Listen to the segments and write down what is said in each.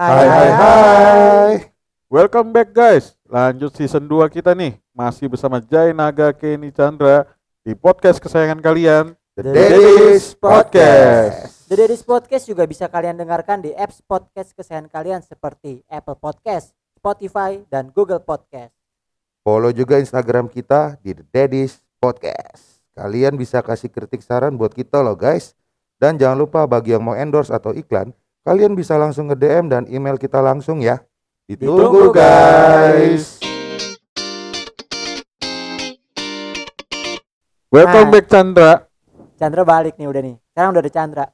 Hai hai hai. Welcome back guys. Lanjut season 2 kita nih. Masih bersama Jai Naga Kenny Chandra di podcast kesayangan kalian The Daddy's Podcast. The Daddy's Podcast juga bisa kalian dengarkan di apps podcast kesayangan kalian seperti Apple Podcast, Spotify, dan Google Podcast. Follow juga Instagram kita di The Daddy's Podcast. Kalian bisa kasih kritik saran buat kita loh guys. Dan jangan lupa bagi yang mau endorse atau iklan, kalian bisa langsung nge DM dan email kita langsung ya. Ditunggu Ditunggu, guys. Welcome Hai. back Chandra. Chandra balik nih udah nih. Sekarang udah ada Chandra.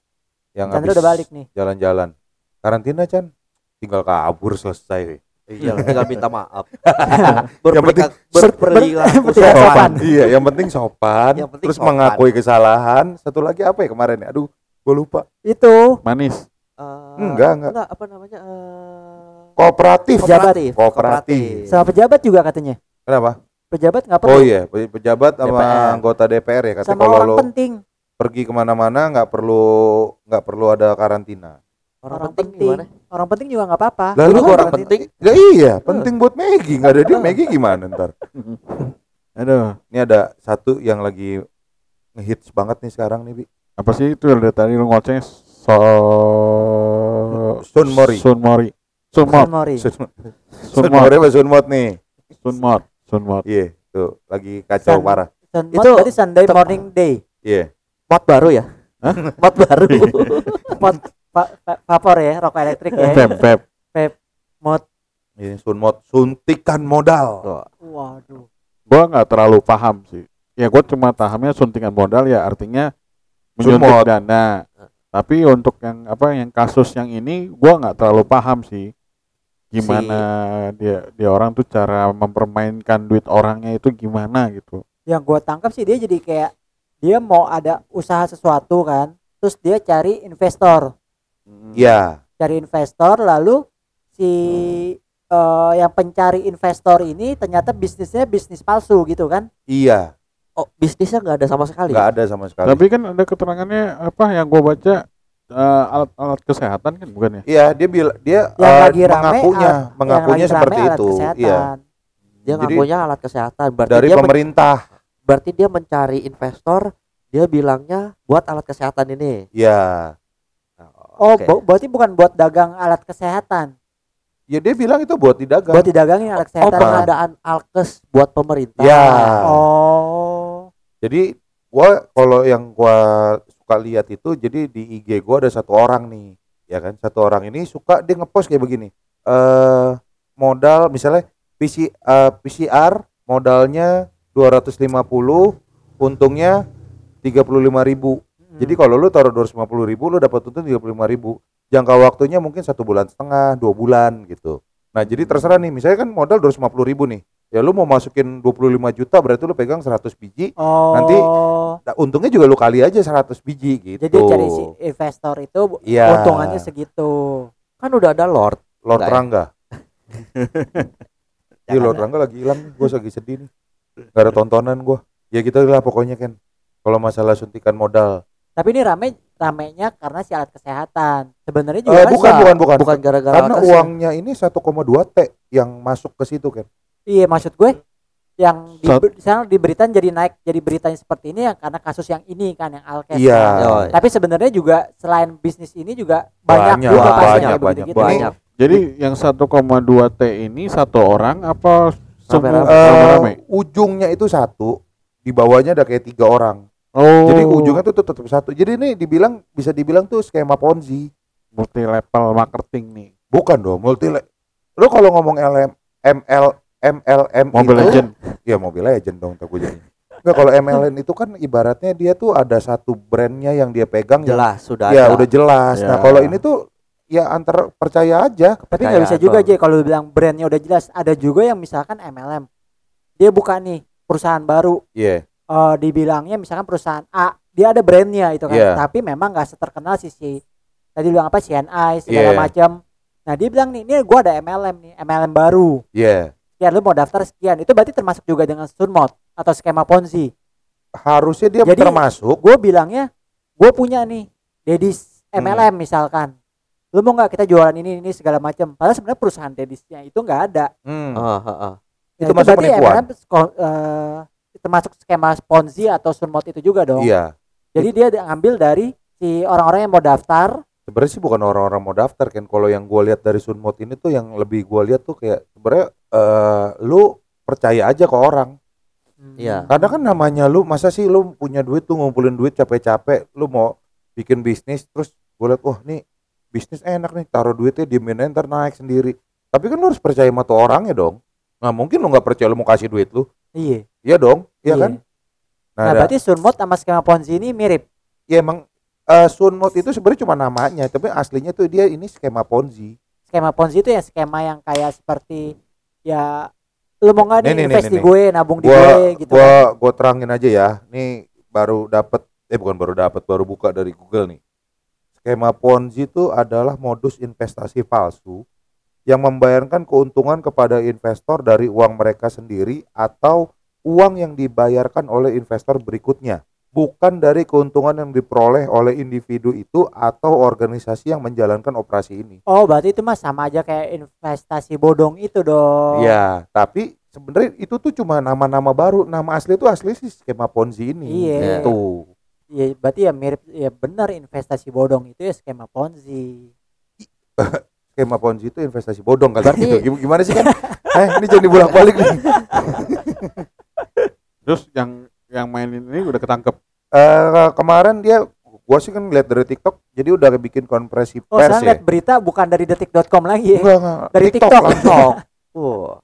Yang Chandra udah balik nih. Jalan-jalan. Karantina Chan. Tinggal kabur selesai. Iya, tinggal minta maaf. Yang penting- Berperilaku sopan. sopan. iya, yang penting sopan. Yang penting terus sopan. mengakui kesalahan. Satu lagi apa ya kemarin ya? Aduh, gue lupa. Itu Manis. Eh, Enggak, enggak. apa namanya? eh, Kooperatif. Pejabat. Kooperatif. sama pejabat juga katanya. Kenapa? Pejabat nggak perlu. Oh iya, pe- pejabat sama DPR. anggota DPR ya. Katanya sama kalau orang lo penting. pergi ke mana-mana nggak perlu nggak perlu ada karantina. Orang, Orang penting, penting. gimana? Orang penting juga nggak apa-apa. Lalu Lu kan orang pen- penting. Ya iya, penting buat Maggie. Nggak ada dia Maggie gimana ntar? Aduh, Ini ada satu yang lagi ngehits banget nih sekarang nih, Bi. apa sih itu yang dari tadi lu ngoceh so Sun Mori. Sun Mori. Sun Mor. Mori. Sun, Sun Sun Mor. Mori apa Sun Mod nih? Sun Mor. Sun Mor. Iya, tuh lagi kacau Sun- parah. Sun Itu Itu berarti Sunday morning day. Iya. Mod baru ya? Mod baru. Mod pa- pa- vapor ya, rokok elektrik ya. Pep, pep. Mod. Ini Sun Mod suntikan modal. Tuh. Waduh. Gua nggak terlalu paham sih. Ya gua cuma pahamnya suntikan modal ya artinya menyuntik Mod. dana. Tapi untuk yang apa yang kasus yang ini gua nggak terlalu paham sih. Gimana dia dia orang tuh cara mempermainkan duit orangnya itu gimana gitu. Yang gue tangkap sih dia jadi kayak dia mau ada usaha sesuatu kan, terus dia cari investor, Iya. cari investor lalu si eh, yang pencari investor ini ternyata bisnisnya bisnis palsu gitu kan? Iya. Oh, bisnisnya nggak ada sama sekali. Nggak ada sama sekali. Tapi kan ada keterangannya apa yang gua baca eh, alat-alat kesehatan kan bukan ya? Iya, dia bilang dia Yang eh, lagi rame mengakunya, alat- yang mengakunya seperti alat itu. Iya. Dia Jadi- ngakunya alat kesehatan. Berarti Dari dia men- pemerintah. berarti dia mencari investor. Dia bilangnya buat alat kesehatan ini. Iya. Oh, Oke. bo- berarti bukan buat dagang alat kesehatan, Ya dia bilang itu buat didagang. buat didagangin alat Oh, kesehatan. pengadaan alkes buat pemerintah. Ya. Oh, Jadi gua kalau yang gua suka lihat itu jadi di IG gua ada satu orang nih, ya kan? Satu orang ini suka dia ngepost kayak begini. Eh modal misalnya PC, eh, PCR modalnya 250, untungnya 35.000. Hmm. Jadi kalau lu taruh 250 ribu, lu dapat untung 35 ribu. Jangka waktunya mungkin satu bulan setengah, dua bulan gitu. Nah jadi terserah nih, misalnya kan modal 250 ribu nih. Ya lu mau masukin 25 juta berarti lu pegang 100 biji. oh. nanti Nah, untungnya juga lu kali aja 100 biji gitu. Jadi cari si investor itu Iya. untungannya segitu. Kan udah ada Lord. Lord Enggak ya? Rangga. Iya Lord Rangga lagi hilang gue lagi sedih nih. Gak ada tontonan gua. Ya gitu lah pokoknya kan. Kalau masalah suntikan modal. Tapi ini rame ramenya karena si alat kesehatan. Sebenarnya juga Eh, kan bukan, si- bukan, bukan, Bukan gara-gara Karena uangnya ini 1,2 T yang masuk ke situ kan. Iya maksud gue yang di, Sat- sekarang di berita jadi naik jadi beritanya seperti ini ya karena kasus yang ini kan yang alkes. Iya. kan. Tapi sebenarnya juga selain bisnis ini juga banyak, Banyak, juga banyak, yang banyak, begitu-gitu. banyak. Jadi yang 1,2 T ini satu orang apa semua Rame-rame. Eh, ujungnya itu satu, di bawahnya ada kayak tiga orang. Oh. Jadi ujungnya tuh tetap satu. Jadi ini dibilang bisa dibilang tuh skema Ponzi. multi level marketing nih. Bukan dong, multi Lu kalau ngomong LM ML MLM Mobile itu, Legend. Ya Mobile Legend dong tak jadi. Enggak kalau MLM itu kan ibaratnya dia tuh ada satu brandnya yang dia pegang yang Jelas sudah ya ada. udah jelas. Nah Ya. kalau ini tuh ya antar percaya aja. Tapi nggak bisa juga aja kalau bilang brandnya udah jelas. Ada juga yang misalkan MLM. Dia buka nih perusahaan baru. Iya. eh, dibilangnya misalkan perusahaan A, dia ada brandnya itu kan. Iya. Tapi memang nggak seterkenal si si tadi bilang apa CNI segala Iya. macam. Nah dia bilang nih, ini gua ada MLM nih, MLM baru. Iya. Sekian lu mau daftar sekian. Itu berarti termasuk juga dengan Sunmod atau skema Ponzi. Harusnya dia Jadi- termasuk Gue bilangnya, gue punya nih, Dedis MLM misalkan. lu mau nggak kita jualan ini ini segala macam padahal sebenarnya perusahaan tenisnya itu nggak ada Hmm. Ah, ah, ah. Nah, Itu masuk berarti penipuan. MLM sko- eh, termasuk skema Ponzi atau Sunmot itu juga dong Iya. jadi dia di- ngambil dari si orang-orang yang mau daftar Sebenarnya sih bukan orang-orang mau daftar kan. Kalau yang gue lihat dari Sunmot ini tuh yang lebih gue lihat tuh kayak sebenarnya eh lu percaya aja ke orang. Hmm. Iya. Karena kan namanya lu masa sih lu punya duit tuh ngumpulin duit capek-capek, lu mau bikin bisnis terus gue liat wah nih bisnis enak nih taruh duitnya di ntar naik sendiri. Tapi kan lu harus percaya sama tuh orangnya dong. Nggak mungkin lu nggak percaya lu mau kasih duit lu. iya Iya dong, iya Iya. kan? nah, Nah, berarti Sunmot sama skema Ponzi ini mirip ya emang Sunmot itu sebenarnya cuma namanya, tapi aslinya tuh dia ini skema Ponzi. skema Ponzi itu ya skema yang kayak seperti ya lu mau nggak Nih, nih, invest nih, di gue nabung di gue gitu gua kan. gua terangin aja ya nih baru dapat eh bukan baru dapat baru buka dari Google nih skema Ponzi itu adalah modus investasi palsu yang membayarkan keuntungan kepada investor dari uang mereka sendiri atau uang yang dibayarkan oleh investor berikutnya bukan dari keuntungan yang diperoleh oleh individu itu atau organisasi yang menjalankan operasi ini. oh berarti itu mah sama aja kayak investasi bodong itu dong Ya, tapi sebenarnya itu tuh cuma nama-nama baru. Nama asli itu asli sih skema Ponzi ini. Iya. Gitu. Iya, berarti ya mirip ya benar investasi bodong itu ya skema Ponzi. skema Ponzi itu investasi bodong kali Berarti- gitu. Gim- Gimana sih kan? eh, ini jadi bolak-balik nih. Terus yang yang mainin ini udah ketangkep. Eh, kemarin dia gua sih kan lihat dari TikTok, jadi udah bikin konferensi Oh, pers sekarang ya. lihat berita bukan dari detik.com lagi ya. Enggak, enggak. Dari TikTok. Wah.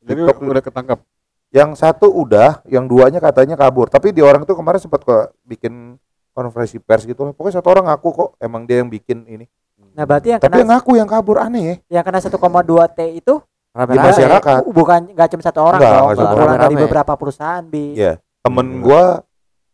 Jadi TikTok udah ketangkep. yang satu udah, yang duanya katanya kabur. Tapi di orang itu kemarin sempat kok bikin konferensi pers gitu. Pokoknya satu orang ngaku kok emang dia yang bikin ini. Nah, berarti yang Tapi yang kena ngaku yang kabur aneh ya. yang kena 1,2 T itu Di Rame-rame. masyarakat. bu- bukan nggak cuma satu orang Nggak, dong, nggak satu kumpulan orang. dari Rame. beberapa perusahaan bi. Iya. Temen Iya. gua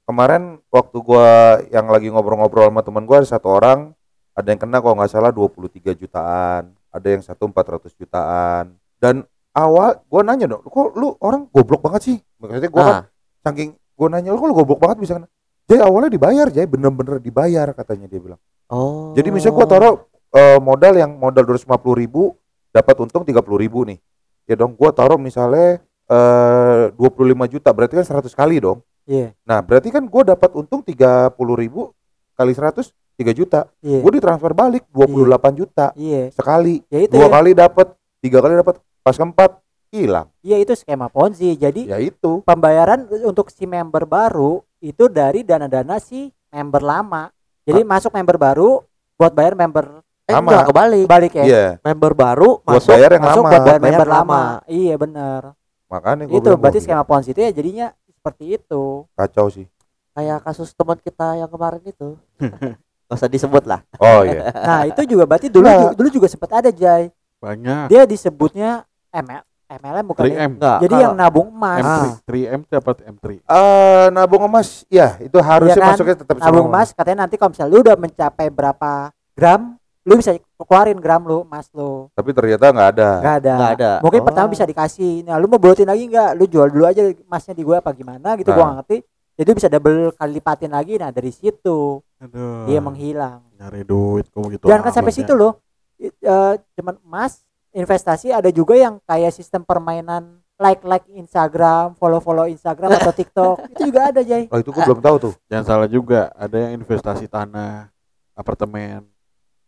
kemarin waktu gua yang lagi ngobrol-ngobrol sama temen gua ada satu orang ada yang kena kalau nggak salah 23 jutaan, ada yang satu 400 jutaan. Dan awal gua nanya dong, kok lu orang goblok banget sih? Maksudnya gua kan Ah, saking gua nanya lu kok lu goblok banget bisa kena. Jadi awalnya dibayar, jadi bener-bener dibayar katanya dia bilang. oh. Jadi misalnya gua taruh eh, modal yang modal 250 ribu dapat untung 30 ribu nih. Ya dong gua taruh misalnya eh 25 juta berarti kan 100 kali dong. Iya, Nah, berarti kan gue dapat untung 30 ribu kali 100 3 juta. iya. Gue ditransfer balik 28 juta Iya. sekali. Ya itu Dua ya. kali dapat, tiga kali dapat, pas keempat hilang. Iya itu skema Ponzi. Jadi Ya itu. pembayaran untuk si member baru itu dari dana-dana si member lama. Jadi masuk member baru buat bayar member eh, Sama. enggak kebalik. balik ya. Iya, Member baru buat masuk bayar yang masuk lama. buat bayar Bayar member lama. lama. Iya benar. Makanya Itu berarti skema Ponzi itu ya jadinya seperti itu. kacau sih. kayak kasus teman kita yang kemarin itu. Gak usah disebut lah. Oh iya. Nah, itu juga berarti dulu Nah. dulu juga sempat ada Jay. Banyak. Dia disebutnya ML MLM bukan ya? 3M. Enggak. Jadi yang nabung emas. M3. Ah. 3M siapa tuh M3? Eh nabung emas, ya itu harusnya Iya kan? masuknya tetap Nabung emas katanya nanti kalau misalnya lu udah mencapai berapa gram, lu bisa keluarin gram lu emas lu. Tapi ternyata nggak ada. Enggak ada. Nggak ada. Mungkin Oh. pertama bisa dikasih. Nah, lu mau bolotin lagi enggak? Lu jual dulu aja emasnya di gua apa gimana gitu gua Nah. nggak ngerti. Jadi bisa double kali lipatin lagi. Nah, dari situ Aduh. dia menghilang. nyari duit kok gitu. Jangan kan sampai situ loh. I- eh, cuman emas investasi ada juga yang kayak sistem permainan like like Instagram, follow follow Instagram atau TikTok itu juga ada Jay. Oh itu gue belum tahu tuh. Jangan salah juga, ada yang investasi tanah, apartemen.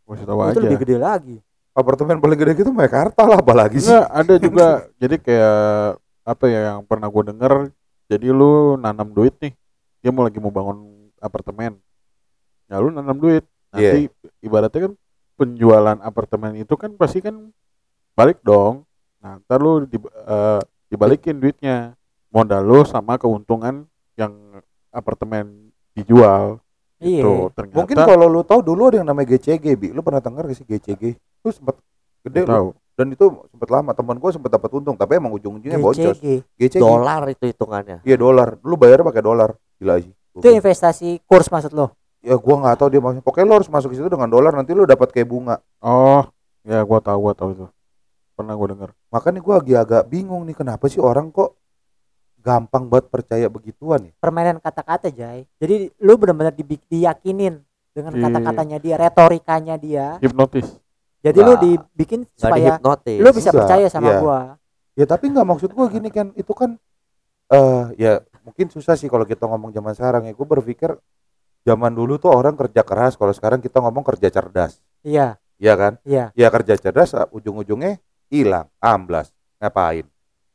Gue tahu itu aja. lebih gede lagi. Apartemen paling gede gitu Mekarta lah apalagi sih. Enggak, ada juga. jadi kayak apa ya yang pernah gue denger, jadi lu nanam duit nih. Dia mau lagi mau bangun apartemen. Ya lu nanam duit. Nanti ibaratnya kan penjualan apartemen itu kan pasti kan balik dong. Nah, ntar lu di, eh, dibalikin duitnya. Modal lu sama keuntungan yang apartemen dijual. Iya. Tuh, ternyata Mungkin kalau lu tahu dulu ada yang namanya GCG, Bi. Lu pernah denger gak sih GCG? Itu sempat gede tahu. Dan itu sempat lama. Teman gue sempat dapat untung, tapi emang ujung-ujungnya boncos. GCG. GCG. dolar itu hitungannya. Iya dolar. Lu bayar pakai dolar. Gila sih. Itu investasi kurs maksud lo? Ya gua nggak tahu dia maksudnya. Pokoknya lu harus masuk ke situ dengan dolar nanti lu dapat kayak bunga. Oh, ya gua tahu, gua tahu itu. Pernah gua denger. Makanya gua lagi agak bingung nih kenapa sih orang kok gampang banget percaya begituan ya. Permainan kata-kata Jay. Jadi lu benar-benar dibi- diyakinin dengan Di- kata-katanya dia, retorikanya dia. hipnotis Jadi lu Nggak. dibikin supaya dihipnotis. lu bisa Enggak, percaya sama iya. gua. Ya tapi nggak maksud gua gini kan itu kan eh ya mungkin susah sih kalau kita ngomong zaman sekarang ya. Gue berpikir zaman dulu tuh orang kerja keras, kalau sekarang kita ngomong kerja cerdas. Iya, Iya kan? iya. Ya kerja cerdas ujung-ujungnya hilang, amblas. Ngapain?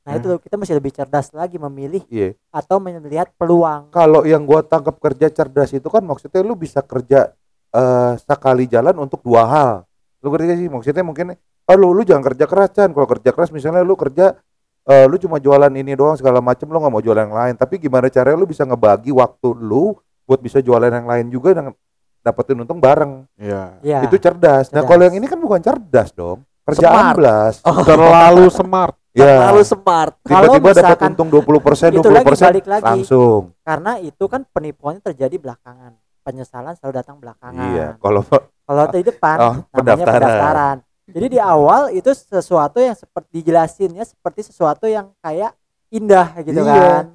Nah, itu kita mesti lebih cerdas lagi memilih Iya. atau melihat peluang. Kalau yang gua tangkap kerja cerdas itu kan maksudnya lu bisa kerja eh sekali jalan untuk dua hal. Lu kerja sih maksudnya mungkin oh, lu, lu jangan kerja keras kan. Kalau kerja keras misalnya lu kerja eh lu cuma jualan ini doang segala macem lu nggak mau jualan yang lain. Tapi gimana caranya lu bisa ngebagi waktu lu buat bisa jualan yang lain juga dan dapetin untung bareng. ya Ya. Itu cerdas. Nah, cerdas. kalau yang ini kan bukan cerdas dong. Kerja amblas. terlalu smart Ya. Terlalu smart. Kalau Tiba-tiba dapat untung 20%, itu lagi 20% balik lagi langsung. karena itu kan penipuannya terjadi belakangan. Penyesalan selalu datang belakangan. Iya, kalau Kalau di depan Oh, namanya pendaftaran. pendaftaran. Jadi di awal itu sesuatu yang seperti dijelasinnya seperti sesuatu yang kayak indah gitu Iya. kan.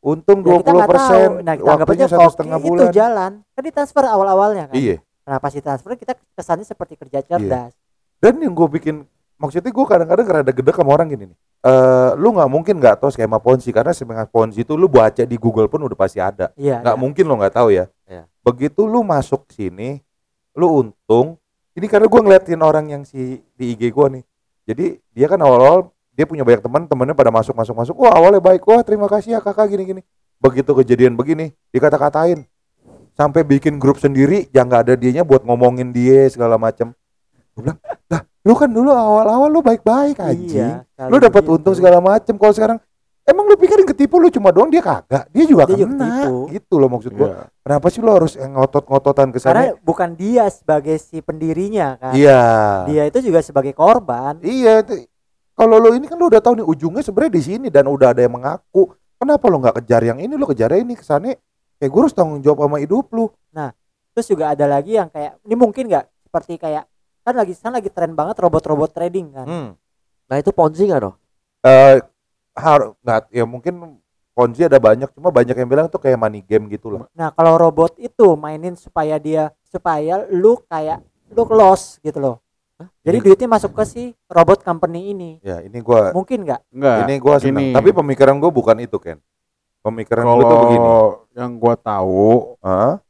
untung Ya, nggak 20%, tahu. Nah, kita anggap waktunya aja satu setengah itu bulan. jalan. Kan ditransfer awal-awalnya kan. Iya. Nah, pas ditransfer kita kesannya seperti kerja cerdas. Dan yang gue bikin maksudnya gue kadang-kadang rada gede sama orang gini nih. Eh, lu nggak mungkin nggak tahu skema Ponzi karena skema Ponzi itu lu baca di Google pun udah pasti ada. Iya. Nggak iya. mungkin lo nggak tahu ya. Iya. Begitu lu masuk sini, lu untung. Ini karena gue ngeliatin orang yang si di IG gue nih. Jadi dia kan awal-awal dia punya banyak teman, temennya pada masuk masuk masuk. Wah awalnya baik, wah terima kasih ya kakak gini gini. Begitu kejadian begini, dikata-katain. Sampai bikin grup sendiri, yang nggak ada dianya buat ngomongin dia segala macam. Gue bilang, lah lu kan dulu awal-awal lu baik-baik anjing. Iya, lu dapat untung segala macem. Kalau sekarang emang lu pikirin ketipu lu cuma doang dia kagak. Dia juga Dia juga kena. ketipu. gitu loh maksud gua. Iya. kenapa sih lu harus yang ngotot-ngototan ke sana? Karena bukan dia sebagai si pendirinya kan. iya. Dia itu juga sebagai korban. iya itu. Kalau lu ini kan lu udah tahu nih ujungnya sebenarnya di sini dan udah ada yang mengaku. Kenapa lu nggak kejar yang ini? Lu kejar ini ke sana kayak gue harus tanggung jawab sama hidup lu. Terus juga ada lagi yang kayak ini mungkin nggak? Seperti kayak kan lagi kan lagi tren banget robot-robot trading kan. hmm. Nah itu ponzi nggak dong? Eh, har nggak ya mungkin Ponzi ada banyak cuma banyak yang bilang tuh kayak money game gitu loh Nah, kalau robot itu mainin supaya dia supaya lu kayak lu loss gitu loh. Jadi Ini- duitnya masuk ke si robot company ini. ya ini gua Mungkin nggak? enggak ini gua seneng ini. tapi pemikiran gua bukan itu Ken pemikiran gua tuh begini kalau yang gua tahu Hah?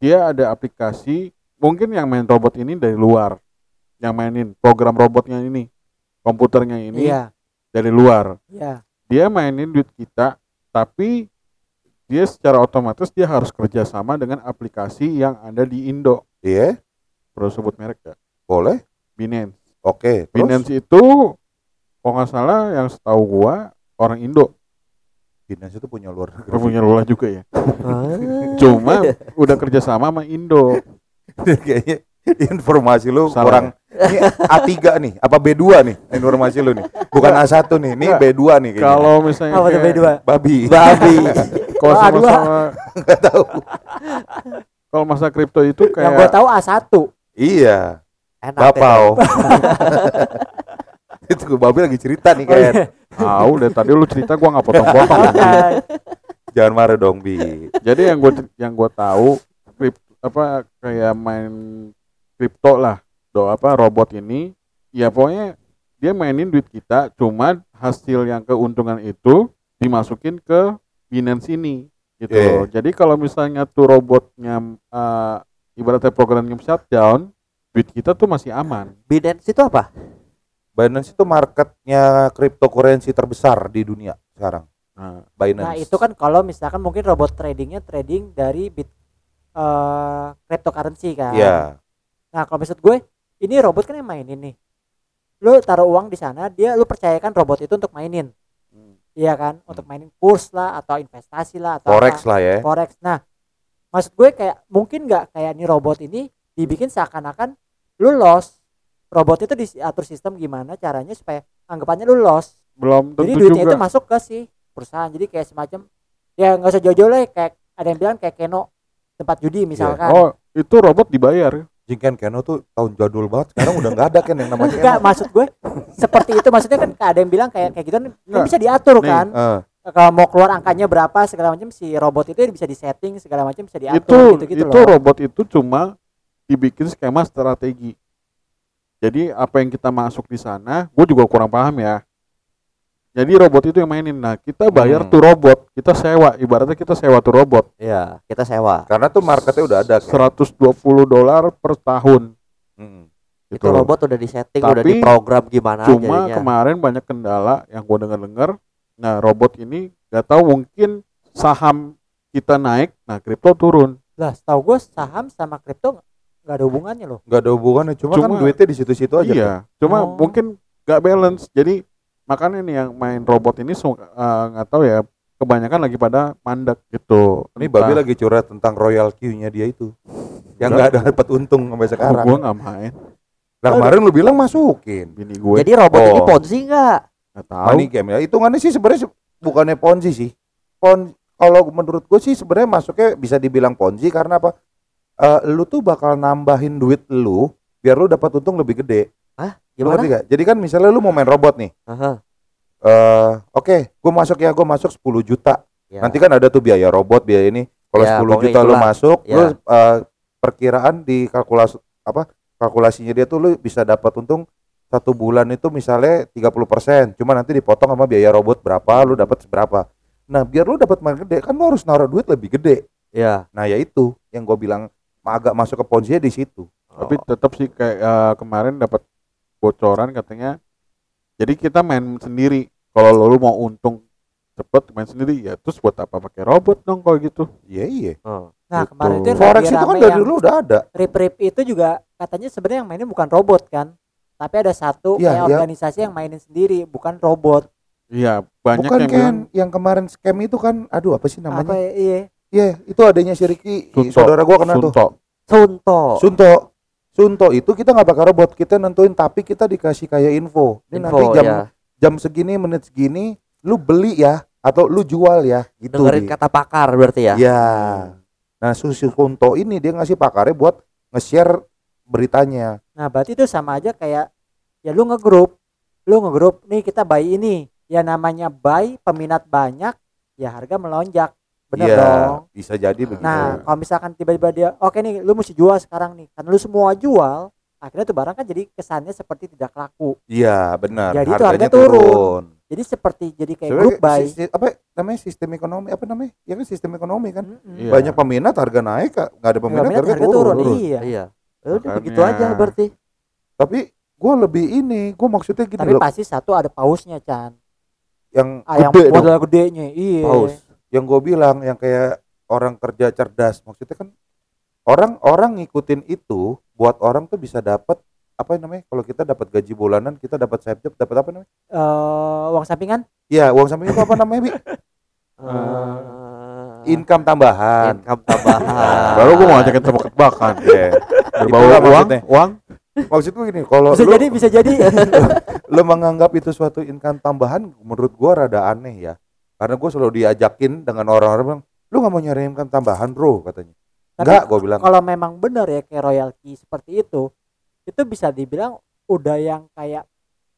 dia ada aplikasi mungkin yang main robot ini dari luar yang mainin program robotnya ini komputernya ini Iya, dari luar iya. dia mainin duit kita tapi dia secara otomatis dia harus kerjasama dengan aplikasi yang ada di Indo Iya, perlu sebut merek ya boleh. Binance Oke, terus? Binance itu kalau nggak salah yang setahu gua orang Indo Binance itu punya luar negeri. punya lulah juga ya Ah. cuma udah kerjasama sama Indo Kayaknya informasi lu Salah. kurang ini A3 nih, apa B2 nih informasi lu nih. Bukan A1 nih, ini Nggak. B2 nih kayaknya. kalau misalnya Apa tuh kayak- B2? babi Babi. kalau Oh, sama A2. sama enggak tahu. kalau masa kripto itu Yang gua kayak tahu A1. Iya, Enak bapau. itu gue babi lagi cerita nih Oh, kan. iya. tahu deh tadi lu cerita gua nggak potong-potong Jangan marah dong, Bi. jadi yang gue yang gue tahu apa kayak main kripto lah do apa robot ini ya pokoknya dia mainin duit kita cuma hasil yang keuntungan itu dimasukin ke Binance ini gitu Iya. loh. jadi kalau misalnya tuh robotnya eh, ibaratnya programnya shutdown duit kita tuh masih aman Binance itu apa? Binance itu marketnya cryptocurrency terbesar di dunia sekarang. nah, Binance. Nah, itu kan kalau misalkan mungkin robot tradingnya trading dari bit eh cryptocurrency kan. Iya. Nah, kalau maksud gue, ini robot kan yang mainin nih. Lu taruh uang di sana, dia lu percayakan robot itu untuk mainin. Iya kan? Untuk mainin kurs lah atau investasi lah atau Forex apa. lah ya. Forex. Nah, maksud gue kayak mungkin nggak kayak nih robot ini dibikin seakan-akan lu loss. Robot itu diatur sistem gimana caranya supaya anggapannya lu loss. belum Jadi tentu duitnya juga itu masuk ke si perusahaan. Jadi kayak semacam ya nggak usah jauh-jauh lah kayak ada yang bilang kayak Keno tempat judi misalkan. oh itu robot dibayar. Jing kan Keno tuh tahun jadul banget. Sekarang udah nggak ada kan yang namanya Enggak, maksud gue seperti itu. Maksudnya kan ada yang bilang kayak kayak gitu. Kan bisa diatur Nih, kan. Eh, kalau mau keluar angkanya berapa segala macam si robot itu bisa disetting segala macam bisa itu diatur gitu gitu itu loh. robot itu cuma dibikin skema strategi. Jadi apa yang kita masuk di sana gue juga kurang paham ya jadi robot itu yang mainin nah kita bayar Hmm. tuh robot kita sewa ibaratnya kita sewa tuh robot Iya, kita sewa. Karena tuh marketnya udah ada. kan. 120 dolar per tahun Mm. Itu gitu. robot udah disetting, udah Tapi diprogram gimana cuma jadinya. kemarin banyak kendala yang gue dengar dengar nah robot ini gak tahu mungkin saham kita naik nah kripto turun lah setahu gue saham sama kripto nggak ada hubungannya loh Gak ada hubungannya, cuma, kan Cuma- duitnya di situ-situ aja. iya cuma Oh. mungkin gak balance jadi makanya nih yang main robot ini eh, nggak tahu ya kebanyakan lagi pada mandek gitu. Ini babi lagi curhat tentang royal Q-nya dia itu. Yang nggak ada dapat untung sampai sekarang. gue nggak main Nah, kemarin lu bilang masukin. bini gue Jadi robot ini Oh. ponzi enggak? nggak tahu Money game ya. Hitungannya sih sebenarnya se- bukannya ponzi sih. Pon kalau menurut gue sih sebenarnya masuknya bisa dibilang ponzi karena apa? Eh, lu tuh bakal nambahin duit lu biar lu dapat untung lebih gede. Lu Gimana? ngerti gak? Jadi kan misalnya lu mau main robot nih. Aha. Eh, oke, gue masuk ya, gue masuk 10 juta. Ya. Nanti kan ada tuh biaya robot, biaya ini. Kalau Ya, 10 pokoknya juta lu itulah. masuk, Ya. lu eh, perkiraan di kalkulasi apa? Kalkulasinya dia tuh lu bisa dapat untung satu bulan itu misalnya 30%, cuma nanti dipotong sama biaya robot berapa, lu dapat seberapa. Nah, biar lu dapat makin gede, kan lu harus naruh duit lebih gede. Ya. Nah, ya itu yang gue bilang agak masuk ke ponzi di situ. tapi tetap sih kayak eh, kemarin dapat bocoran katanya jadi kita main sendiri kalau lo lu mau untung cepet main sendiri ya terus buat apa pakai robot dong kalau gitu Iya, iya. Oh. nah Gitu. kemarin itu Forex itu kan dari dulu udah ada. rip rip itu juga katanya sebenarnya yang mainin bukan robot kan tapi ada satu kayak iya. organisasi yang mainin sendiri bukan robot iya banyak Bukan yang kan bilang yang kemarin scam itu kan, aduh apa sih namanya? apa ya, iya Iya, itu adanya si Ricky, Sunto. saudara gua kena tuh. Sunto. Sunto. Sunto. Sunto itu kita nggak pakai robot, kita nentuin tapi kita dikasih kayak info. Ini nanti Info jam ya. jam segini menit segini lu beli ya atau lu jual ya gitu. Dengerin Di. kata pakar berarti ya. Ya. Nah, Susi Sunto ini dia ngasih pakarnya buat nge-share beritanya. nah berarti itu sama aja kayak ya lu ngegrup lu ngegrup nih kita buy ini ya namanya buy peminat banyak ya harga melonjak Iya, dong bisa jadi begitu. Nah, kalau misalkan tiba-tiba dia, oke nih, lu mesti jual sekarang nih, karena lu semua jual, akhirnya tuh barang kan jadi kesannya seperti tidak laku. Iya, benar. Jadi itu Harganya harga turun. Jadi seperti jadi kayak Sebenarnya group buy. sisi- apa namanya sistem ekonomi apa namanya? Ya kan sistem ekonomi kan. Iya. Banyak peminat harga naik, nggak ada peminat, Peminat harga, harga turun, turun. iya. Iya. Ya Udah Makanya- begitu aja berarti. Tapi gue lebih ini, gue maksudnya gini Tapi loh, pasti satu ada pausnya, Chan. yang Ah, yang gede dong. modal gedenya, iya. Paus. Yang gue bilang, yang kayak orang kerja cerdas, maksudnya kan orang-orang ngikutin itu, buat orang tuh bisa dapat apa namanya? Kalau kita dapat gaji bulanan, kita dapat side job, dapat apa namanya? Eh, uang sampingan? Iya, uang samping itu apa namanya, Bi? Eh, Income tambahan. income tambahan. baru gue mau ajakin tebak-tebakan Iya. berbau Itulah uang maksudnya. uang Maksud gue gini, kalau Bisa lu, jadi, bisa jadi. lu menganggap itu suatu income tambahan, menurut gua rada aneh ya. Karena gue selalu diajakin dengan orang-orang bilang, lu nggak mau nyari income tambahan bro katanya. Enggak, gue bilang. kalau memang benar ya kayak royalty seperti itu, itu bisa dibilang udah yang kayak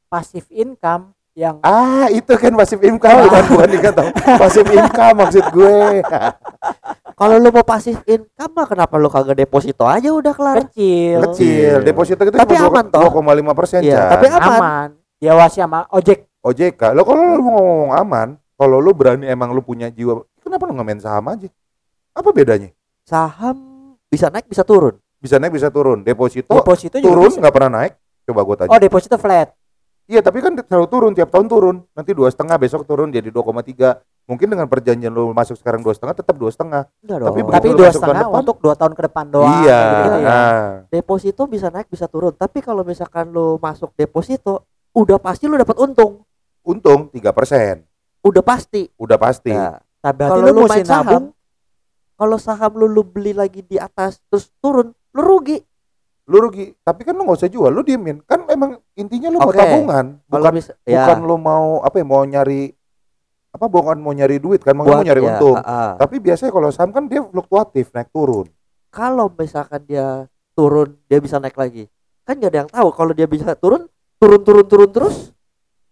passive income yang Ah itu kan pasif income bukan bukan income pasif income maksud gue. Kalau lu mau pasif income mah kenapa lu kagak deposito aja udah kelar? kecil, Kecil, Iya. deposito kita Tapi cuma aman toh. 2,5 persen Iya, Chan. tapi aman. aman, diawasi sama ojek. OJK, lo kalau lu mau ngomong aman, kalau lu berani emang lu punya jiwa, kenapa lu nggak main saham aja? Apa bedanya? Saham bisa naik bisa turun. Bisa naik bisa turun, deposito Deposito turun nggak pernah naik. Coba gue tanya. Oh, deposito flat. Iya tapi kan selalu turun tiap tahun turun. Nanti dua setengah besok turun jadi 2,3. Mungkin dengan perjanjian lu masuk sekarang dua setengah tetap dua setengah. Tapi dua setengah depan. untuk dua tahun ke depan doang. iya. gitu ya. Nah, deposito bisa naik bisa turun. Tapi kalau misalkan lu masuk deposito, udah pasti lu dapat untung. untung 3 persen. Udah pasti. Udah pasti. Nah, Nah, berarti kalau lu lu main saham, nabung. kalau saham lu, lu beli lagi di atas terus turun, lu rugi. Lu rugi. Tapi kan lu nggak usah jual, lu diemin. Kan emang intinya lu mau Oke. tabungan, bukan bisa ya, bukan lu mau apa ya mau nyari apa bukan mau nyari duit kan, mau mau nyari ya, untung. ah, ah. Tapi biasanya kalau saham kan dia fluktuatif, naik turun. Kalau misalkan dia turun, dia bisa naik lagi. Kan gak ada yang tahu kalau dia bisa turun, turun turun turun terus.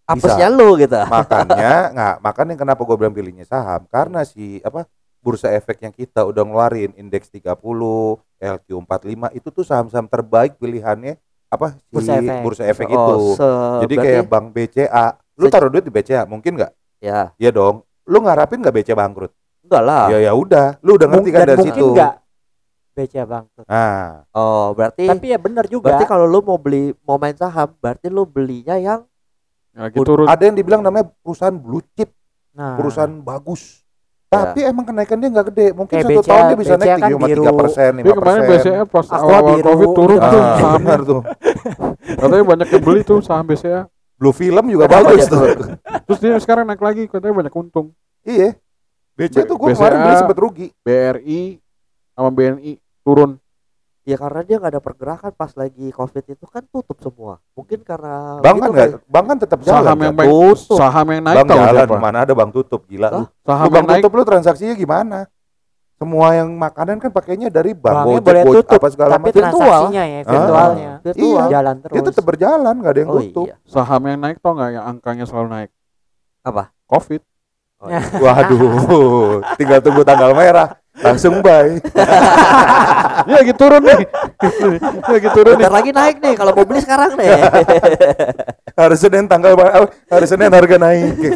Apesnya lu gitu. makanya nggak makanya kenapa gue bilang pilihnya saham? Karena si apa bursa efek yang kita udah ngeluarin indeks 30 LQ45 itu tuh saham-saham terbaik pilihannya apa si Bursa efek. bursa efek Oh, itu se- jadi kayak bank BCA lu Se- taruh duit di BCA mungkin nggak? Ya. Iya dong. Lu ngarapin nggak BCA bangkrut? Enggak lah. ya ya udah. Lu udah ngerti kan dan dari mungkin situ. nggak BCA bangkrut. Nah. Oh, berarti tapi ya benar juga. berarti kalau lu mau beli mau main saham, berarti lu belinya yang lagi turun. ada yang dibilang namanya perusahaan blue chip. Nah. Perusahaan bagus. Ya. tapi emang kenaikannya nggak gede. Mungkin Kayak satu BCA tahun dia bisa BCA naik kan tiga persen lima kemarin persen. BCA pas Aqua awal-awal biru, covid turun gitu. tuh Ah, sahamnya. tuh. Katanya banyak yang beli tuh saham BCA. blue film juga bagus tuh. Terus dia sekarang naik lagi katanya banyak untung. iya. BCA B- tuh gue kemarin beli sempet rugi. BRI sama BNI turun. Ya karena dia nggak ada pergerakan pas lagi covid itu kan tutup semua. Mungkin karena bank kan nggak bank kan tetap jalan Saham yang baik, Tutup. saham yang naik bank tahu jalan siapa? mana ada bank tutup gila lu Saham lu yang bank naik tutup lu transaksinya gimana semua yang makanan kan pakainya dari bank banknya boleh Gojek, tutup apa segala tapi macam Virtual. transaksinya ya virtualnya virtual. Iya. jalan terus dia tetap berjalan nggak ada yang Oh tutup iya. saham yang naik tau nggak yang angkanya selalu naik? Apa? Covid. Oh, iya. waduh tinggal tunggu tanggal merah langsung bay ya lagi turun nih. lagi turun Bentar nih. lagi naik nih kalau mau beli sekarang nih. hari Senin tanggal oh, hari Senin harga naik.